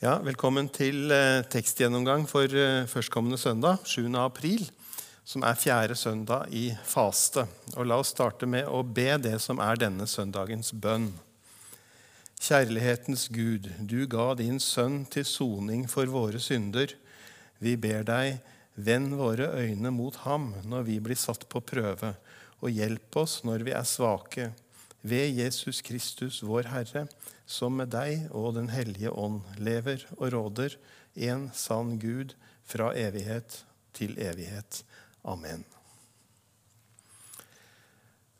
Ja, velkommen til eh, tekstgjennomgang for eh, førstkommende søndag, 7. april, som er fjerde søndag i faste. Og La oss starte med å be det som er denne søndagens bønn. Kjærlighetens Gud, du ga din sønn til soning for våre synder. Vi ber deg, vend våre øyne mot ham når vi blir satt på prøve, og hjelp oss når vi er svake. Ved Jesus Kristus, vår Herre, som med deg og Den hellige ånd lever og råder, en sann Gud, fra evighet til evighet. Amen.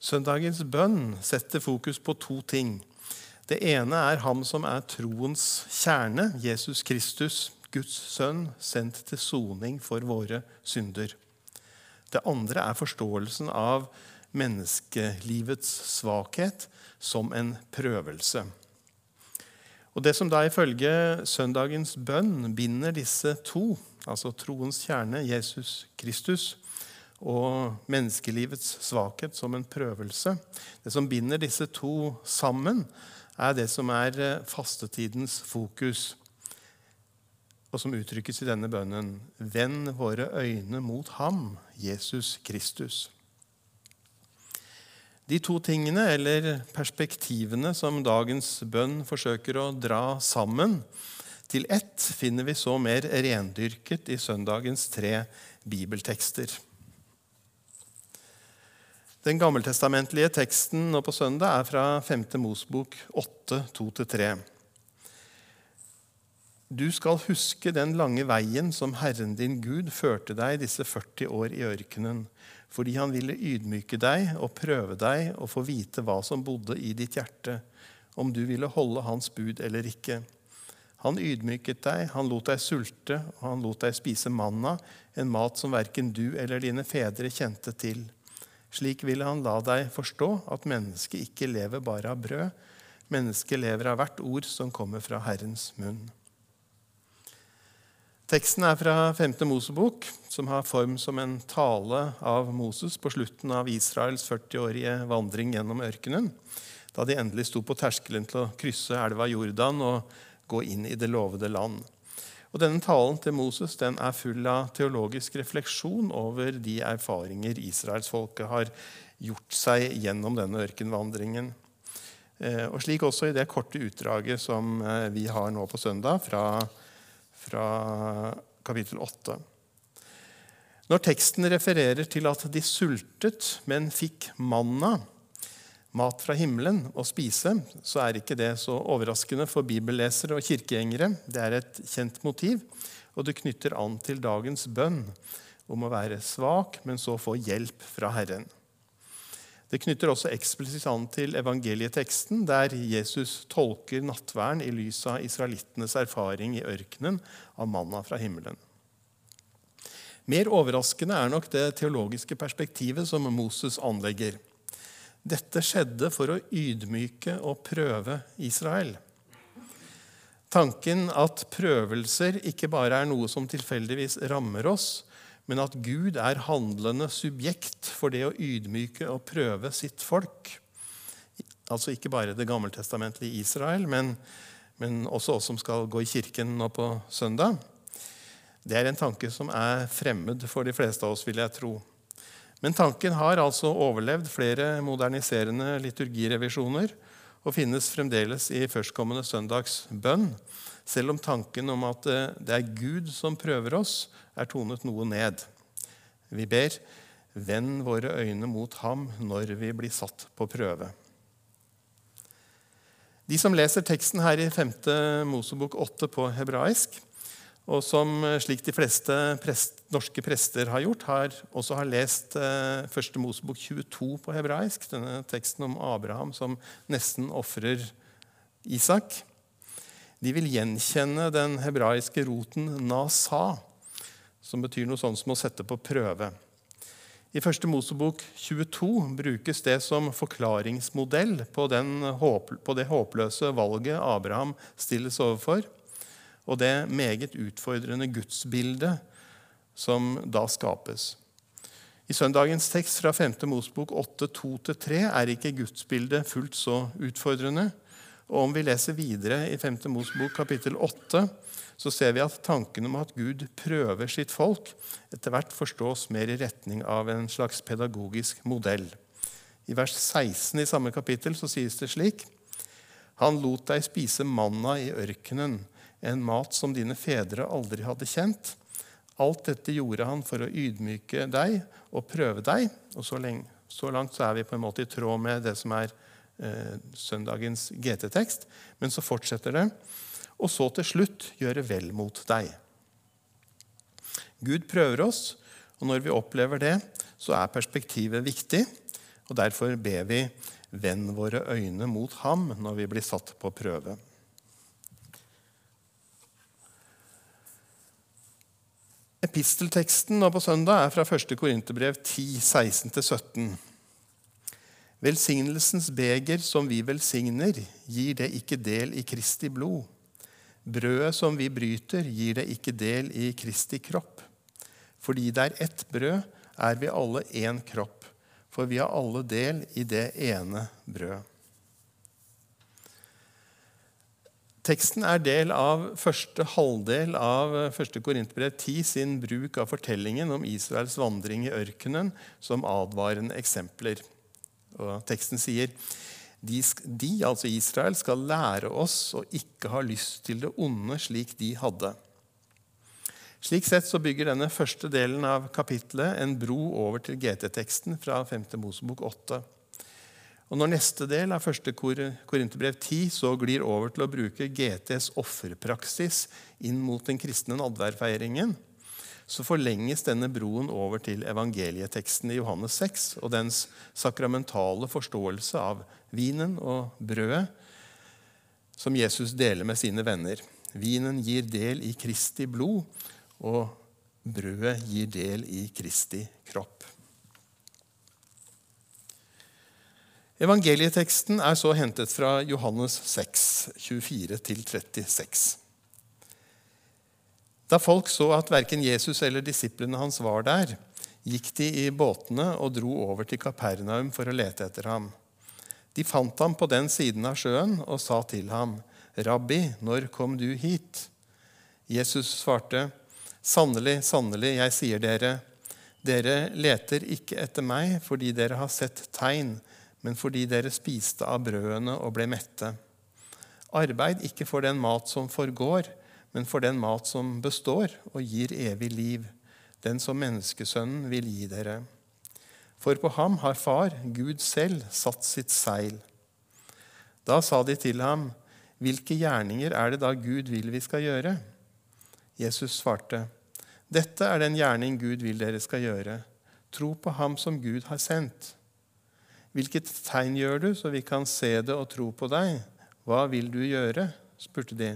Søndagens bønn setter fokus på to ting. Det ene er ham som er troens kjerne, Jesus Kristus, Guds sønn, sendt til soning for våre synder. Det andre er forståelsen av menneskelivets svakhet som en prøvelse. Og Det som da ifølge søndagens bønn binder disse to, altså troens kjerne, Jesus Kristus, og menneskelivets svakhet som en prøvelse Det som binder disse to sammen, er det som er eh, fastetidens fokus, og som uttrykkes i denne bønnen. Vend våre øyne mot ham, Jesus Kristus. De to tingene, eller perspektivene, som dagens bønn forsøker å dra sammen til ett, finner vi så mer rendyrket i søndagens tre bibeltekster. Den gammeltestamentlige teksten nå på søndag er fra 5. Mosbok 8, 2-3. Du skal huske den lange veien som Herren din Gud førte deg disse 40 år i ørkenen fordi han ville ydmyke deg og prøve deg og få vite hva som bodde i ditt hjerte, om du ville holde hans bud eller ikke. Han ydmyket deg, han lot deg sulte, og han lot deg spise manna, en mat som verken du eller dine fedre kjente til. Slik ville han la deg forstå at mennesket ikke lever bare av brød, mennesket lever av hvert ord som kommer fra Herrens munn. Teksten er fra 5. Mosebok, som har form som en tale av Moses på slutten av Israels 40-årige vandring gjennom ørkenen, da de endelig sto på terskelen til å krysse elva Jordan og gå inn i det lovede land. Og Denne talen til Moses den er full av teologisk refleksjon over de erfaringer israelsfolket har gjort seg gjennom denne ørkenvandringen. Eh, og slik også i det korte utdraget som eh, vi har nå på søndag fra fra kapittel 8. Når teksten refererer til at de sultet, men fikk manna, mat fra himmelen, å spise, så er ikke det så overraskende for bibellesere og kirkegjengere. Det er et kjent motiv, og det knytter an til dagens bønn om å være svak, men så få hjelp fra Herren. Det knytter også eksplisitt an til evangelieteksten, der Jesus tolker nattverden i lys av israelittenes erfaring i ørkenen av manna fra himmelen. Mer overraskende er nok det teologiske perspektivet som Moses anlegger. Dette skjedde for å ydmyke og prøve Israel. Tanken at prøvelser ikke bare er noe som tilfeldigvis rammer oss, men at Gud er handlende subjekt for det å ydmyke og prøve sitt folk. Altså ikke bare det gammeltestamentlige Israel, men, men også oss som skal gå i kirken nå på søndag. Det er en tanke som er fremmed for de fleste av oss, vil jeg tro. Men tanken har altså overlevd flere moderniserende liturgirevisjoner og finnes fremdeles i førstkommende søndags bønn, selv om tanken om at det er Gud som prøver oss, er tonet noe ned. Vi ber, vend våre øyne mot ham når vi blir satt på prøve. De som leser teksten her i 5. Mosebok 8 på hebraisk, og som slik de fleste prest, norske prester har gjort, har, også har lest eh, 1. Mosebok 22 på hebraisk, denne teksten om Abraham som nesten ofrer Isak. De vil gjenkjenne den hebraiske roten nasa, som betyr noe sånt som å sette på prøve. I første Mosebok 22 brukes det som forklaringsmodell på, på, det håpløse valget Abraham stilles overfor, og det meget utfordrende gudsbildet som da skapes. I søndagens tekst fra 5. Mosbok 8, 2-3 er ikke gudsbildet fullt så utfordrende. Og Om vi leser videre i 5. Mosbok kapittel 8, så ser vi at tanken om at Gud prøver sitt folk, etter hvert forstås mer i retning av en slags pedagogisk modell. I vers 16 i samme kapittel så sies det slik.: Han lot deg spise manna i ørkenen, en mat som dine fedre aldri hadde kjent. Alt dette gjorde han for å ydmyke deg og prøve deg. Og så, lenge, så langt så er vi på en måte i tråd med det som er eh, søndagens GT-tekst. Men så fortsetter det. Og så til slutt gjøre vel mot deg. Gud prøver oss, og når vi opplever det, så er perspektivet viktig. Og Derfor ber vi 'vend våre øyne mot ham' når vi blir satt på prøve. Epistelteksten nå på søndag er fra 1. Korinterbrev 10, 16-17. Velsignelsens beger som vi velsigner, gir det ikke del i Kristi blod. Brødet som vi bryter, gir det ikke del i Kristi kropp. Fordi det er ett brød, er vi alle én kropp, for vi har alle del i det ene brødet. Teksten er del av første halvdel av 1. Korinterbrev 10 sin bruk av fortellingen om Israels vandring i ørkenen som advarende eksempler. Og teksten sier de, de, altså Israel, skal lære oss å ikke ha lyst til det onde slik de hadde. Slik sett så bygger denne første delen av kapitlet en bro over til GT-teksten fra 5. Mosebok 8. Og Når neste del av 1. Korinterbrev 10 så glir over til å bruke GTs offerpraksis inn mot den kristne nadværfeiringen, så forlenges denne broen over til evangelieteksten i Johannes 6 og dens sakramentale forståelse av vinen og brødet som Jesus deler med sine venner. Vinen gir del i Kristi blod, og brødet gir del i Kristi kropp. Evangelieteksten er så hentet fra Johannes 6, 24-36. Da folk så at verken Jesus eller disiplene hans var der, gikk de i båtene og dro over til Kapernaum for å lete etter ham. De fant ham på den siden av sjøen og sa til ham, 'Rabbi, når kom du hit?' Jesus svarte, 'Sannelig, sannelig, jeg sier dere:" Dere leter ikke etter meg fordi dere har sett tegn, men fordi dere spiste av brødene og ble mette. Arbeid ikke for den mat som forgår, men for den mat som består og gir evig liv, den som menneskesønnen vil gi dere. For på ham har Far, Gud selv, satt sitt seil. Da sa de til ham, Hvilke gjerninger er det da Gud vil vi skal gjøre? Jesus svarte, Dette er den gjerning Gud vil dere skal gjøre. Tro på ham som Gud har sendt. Hvilket tegn gjør du, så vi kan se det og tro på deg? Hva vil du gjøre? spurte de.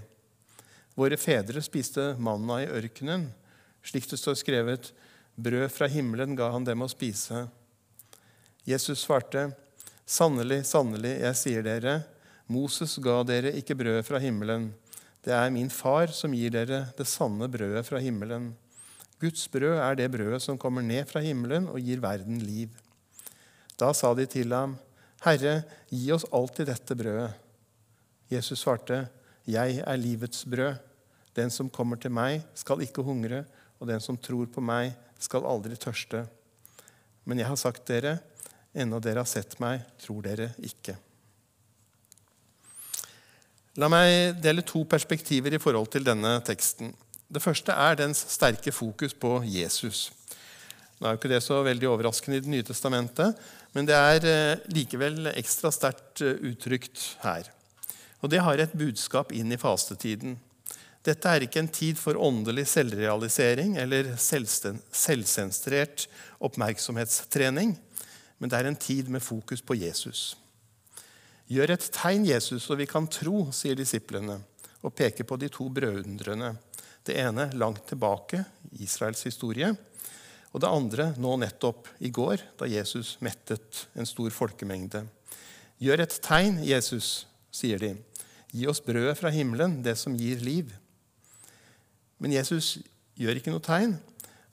Våre fedre spiste manna i ørkenen. Slik det står skrevet, brød fra himmelen ga han dem å spise. Jesus svarte, sannelig, sannelig, jeg sier dere, Moses ga dere ikke brød fra himmelen. Det er min far som gir dere det sanne brødet fra himmelen. Guds brød er det brødet som kommer ned fra himmelen og gir verden liv. Da sa de til ham, 'Herre, gi oss alltid dette brødet.' Jesus svarte, 'Jeg er livets brød. Den som kommer til meg, skal ikke hungre, og den som tror på meg, skal aldri tørste.' Men jeg har sagt dere, ennå dere har sett meg, tror dere ikke. La meg dele to perspektiver i forhold til denne teksten. Det første er dens sterke fokus på Jesus. Nå er jo ikke det så veldig overraskende i Det nye testamentet, men det er eh, likevel ekstra sterkt eh, uttrykt her. Og det har et budskap inn i fastetiden. Dette er ikke en tid for åndelig selvrealisering eller selvsentrert oppmerksomhetstrening, men det er en tid med fokus på Jesus. Gjør et tegn, Jesus, så vi kan tro, sier disiplene, og peker på de to brødundrene. Det ene langt tilbake Israels historie, og det andre nå nettopp i går, da Jesus mettet en stor folkemengde. Gjør et tegn, Jesus, sier de. Gi oss brødet fra himmelen, det som gir liv. Men Jesus gjør ikke noe tegn.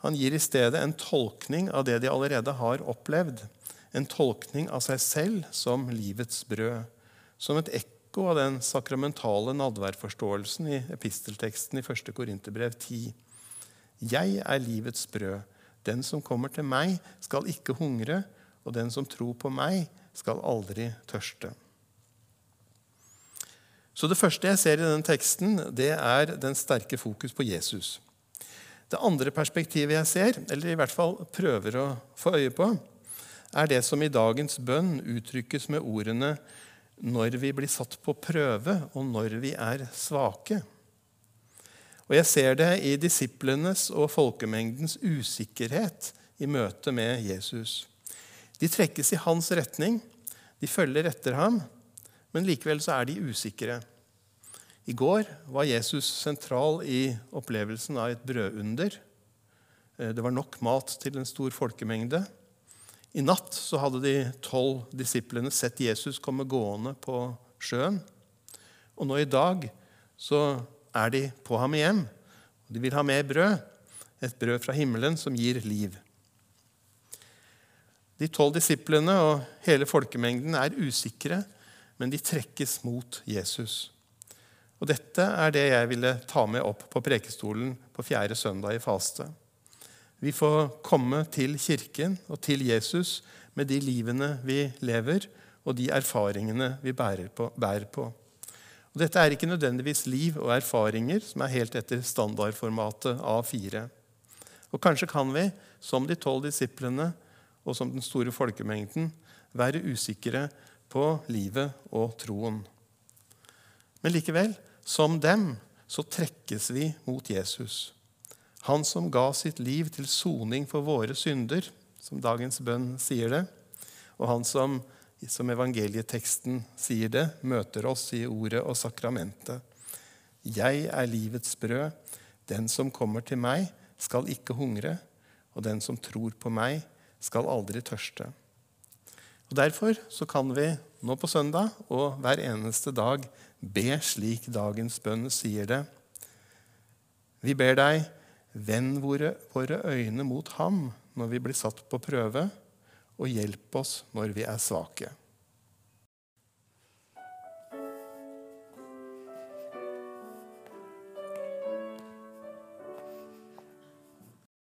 Han gir i stedet en tolkning av det de allerede har opplevd. En tolkning av seg selv som livets brød. Som et ekko av den sakramentale nadværforståelsen i epistelteksten i 1. Korinterbrev 10. Jeg er livets brød. Den som kommer til meg, skal ikke hungre, og den som tror på meg, skal aldri tørste. Så Det første jeg ser i denne teksten, det er den sterke fokus på Jesus. Det andre perspektivet jeg ser, eller i hvert fall prøver å få øye på, er det som i dagens bønn uttrykkes med ordene 'når vi blir satt på prøve, og når vi er svake'. Og Jeg ser det i disiplenes og folkemengdens usikkerhet i møte med Jesus. De trekkes i hans retning, de følger etter ham, men likevel så er de usikre. I går var Jesus sentral i opplevelsen av et brødunder. Eh, det var nok mat til en stor folkemengde. I natt så hadde de tolv disiplene sett Jesus komme gående på sjøen. Og nå i dag så er de på ham hjem. De vil ha mer brød, et brød fra himmelen som gir liv. De tolv disiplene og hele folkemengden er usikre, men de trekkes mot Jesus. Og Dette er det jeg ville ta med opp på prekestolen på fjerde søndag i faste. Vi får komme til Kirken og til Jesus med de livene vi lever, og de erfaringene vi bærer på. Bærer på. Og dette er ikke nødvendigvis liv og erfaringer som er helt etter standardformatet A4. Og kanskje kan vi, som de tolv disiplene og som den store folkemengden, være usikre på livet og troen. Men likevel, som dem, så trekkes vi mot Jesus. Han som ga sitt liv til soning for våre synder, som dagens bønn sier det. Og han som, som evangelieteksten sier det, møter oss i ordet og sakramentet. Jeg er livets brød. Den som kommer til meg, skal ikke hungre. Og den som tror på meg, skal aldri tørste. Og Derfor så kan vi nå på søndag og hver eneste dag be slik dagens bønn sier det. Vi ber deg, Vend våre, øyne mot ham når vi blir satt på prøve, og hjelp oss når vi er svake.